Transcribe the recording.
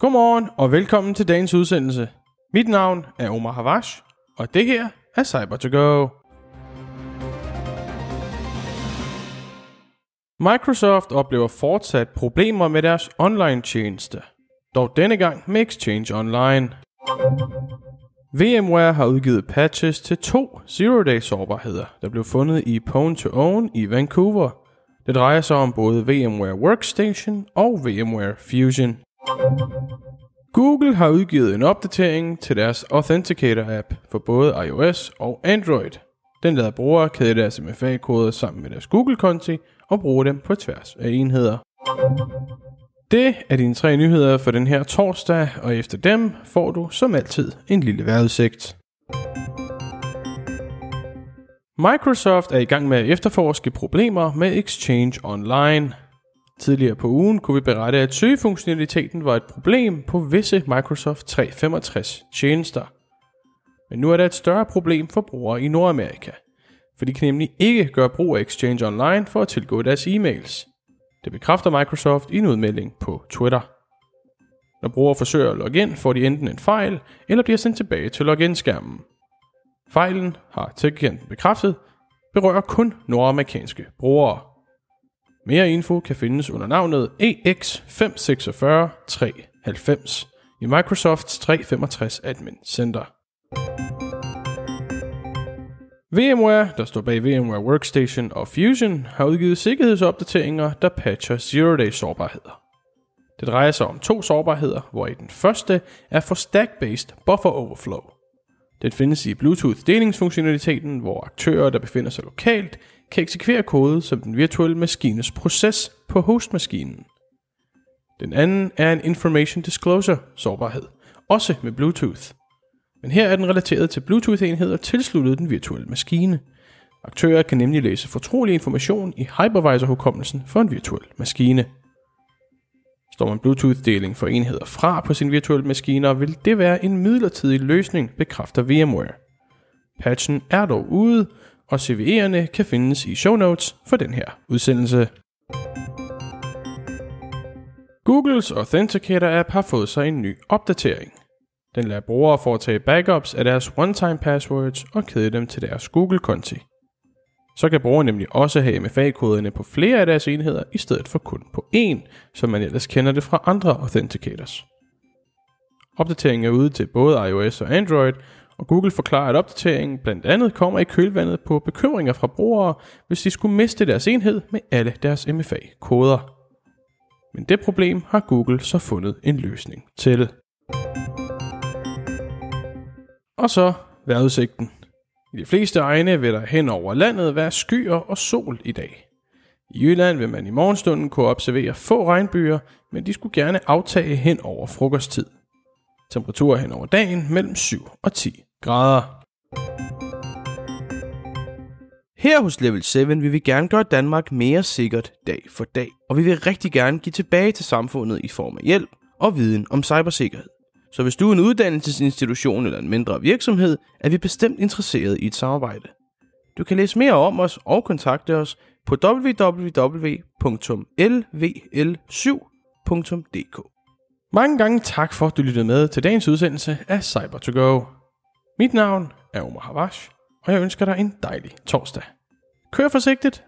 Godmorgen og velkommen til dagens udsendelse. Mit navn er Omar Havash, og det her er Cyber to go. Microsoft oplever fortsat problemer med deres online tjeneste, dog denne gang med Exchange Online. VMware har udgivet patches til to zero-day sårbarheder, der blev fundet i Pwn to Own i Vancouver. Det drejer sig om både VMware Workstation og VMware Fusion. Google har udgivet en opdatering til deres Authenticator-app for både iOS og Android. Den lader brugere kæde deres MFA-koder sammen med deres Google-konti og bruge dem på tværs af enheder. Det er dine tre nyheder for den her torsdag, og efter dem får du som altid en lille vejrudsigt. Microsoft er i gang med at efterforske problemer med Exchange Online. Tidligere på ugen kunne vi berette, at søgefunktionaliteten var et problem på visse Microsoft 365 tjenester. Men nu er der et større problem for brugere i Nordamerika, for de kan nemlig ikke gøre brug af Exchange Online for at tilgå deres e-mails. Det bekræfter Microsoft i en udmelding på Twitter. Når brugere forsøger at logge ind, får de enten en fejl, eller bliver sendt tilbage til login-skærmen. Fejlen, har TechGigant bekræftet, berører kun nordamerikanske brugere. Mere info kan findes under navnet EX564390 i Microsofts 365 Admin Center. VMware, der står bag VMware Workstation og Fusion, har udgivet sikkerhedsopdateringer, der patcher zero-day sårbarheder. Det drejer sig om to sårbarheder, hvor i den første er for stack-based buffer overflow. Den findes i Bluetooth delingsfunktionaliteten, hvor aktører, der befinder sig lokalt, kan eksekvere kode som den virtuelle maskines proces på hostmaskinen. Den anden er en Information Disclosure sårbarhed, også med Bluetooth. Men her er den relateret til Bluetooth-enheder tilsluttet den virtuelle maskine. Aktører kan nemlig læse fortrolig information i hypervisor-hukommelsen for en virtuel maskine. Står man Bluetooth-deling for enheder fra på sin virtuelle maskiner, vil det være en midlertidig løsning, bekræfter VMware. Patchen er dog ude, og CVE'erne kan findes i show notes for den her udsendelse. Googles Authenticator-app har fået sig en ny opdatering. Den lader brugere foretage backups af deres one-time passwords og kæde dem til deres Google-konti. Så kan brugeren nemlig også have MFA-koderne på flere af deres enheder, i stedet for kun på én, som man ellers kender det fra andre authenticators. Opdateringen er ude til både iOS og Android, og Google forklarer, at opdateringen blandt andet kommer i kølvandet på bekymringer fra brugere, hvis de skulle miste deres enhed med alle deres MFA-koder. Men det problem har Google så fundet en løsning til. Og så vejrudsigten. I de fleste egne vil der hen over landet være skyer og sol i dag. I Jylland vil man i morgenstunden kunne observere få regnbyer, men de skulle gerne aftage hen over frokosttid. Temperaturer hen over dagen mellem 7 og 10 grader. Her hos Level 7 vil vi gerne gøre Danmark mere sikkert dag for dag, og vi vil rigtig gerne give tilbage til samfundet i form af hjælp og viden om cybersikkerhed. Så hvis du er en uddannelsesinstitution eller en mindre virksomhed, er vi bestemt interesseret i et samarbejde. Du kan læse mere om os og kontakte os på www.lvl7.dk. Mange gange tak for, at du lyttede med til dagens udsendelse af cyber to go Mit navn er Omar Havash, og jeg ønsker dig en dejlig torsdag. Kør forsigtigt,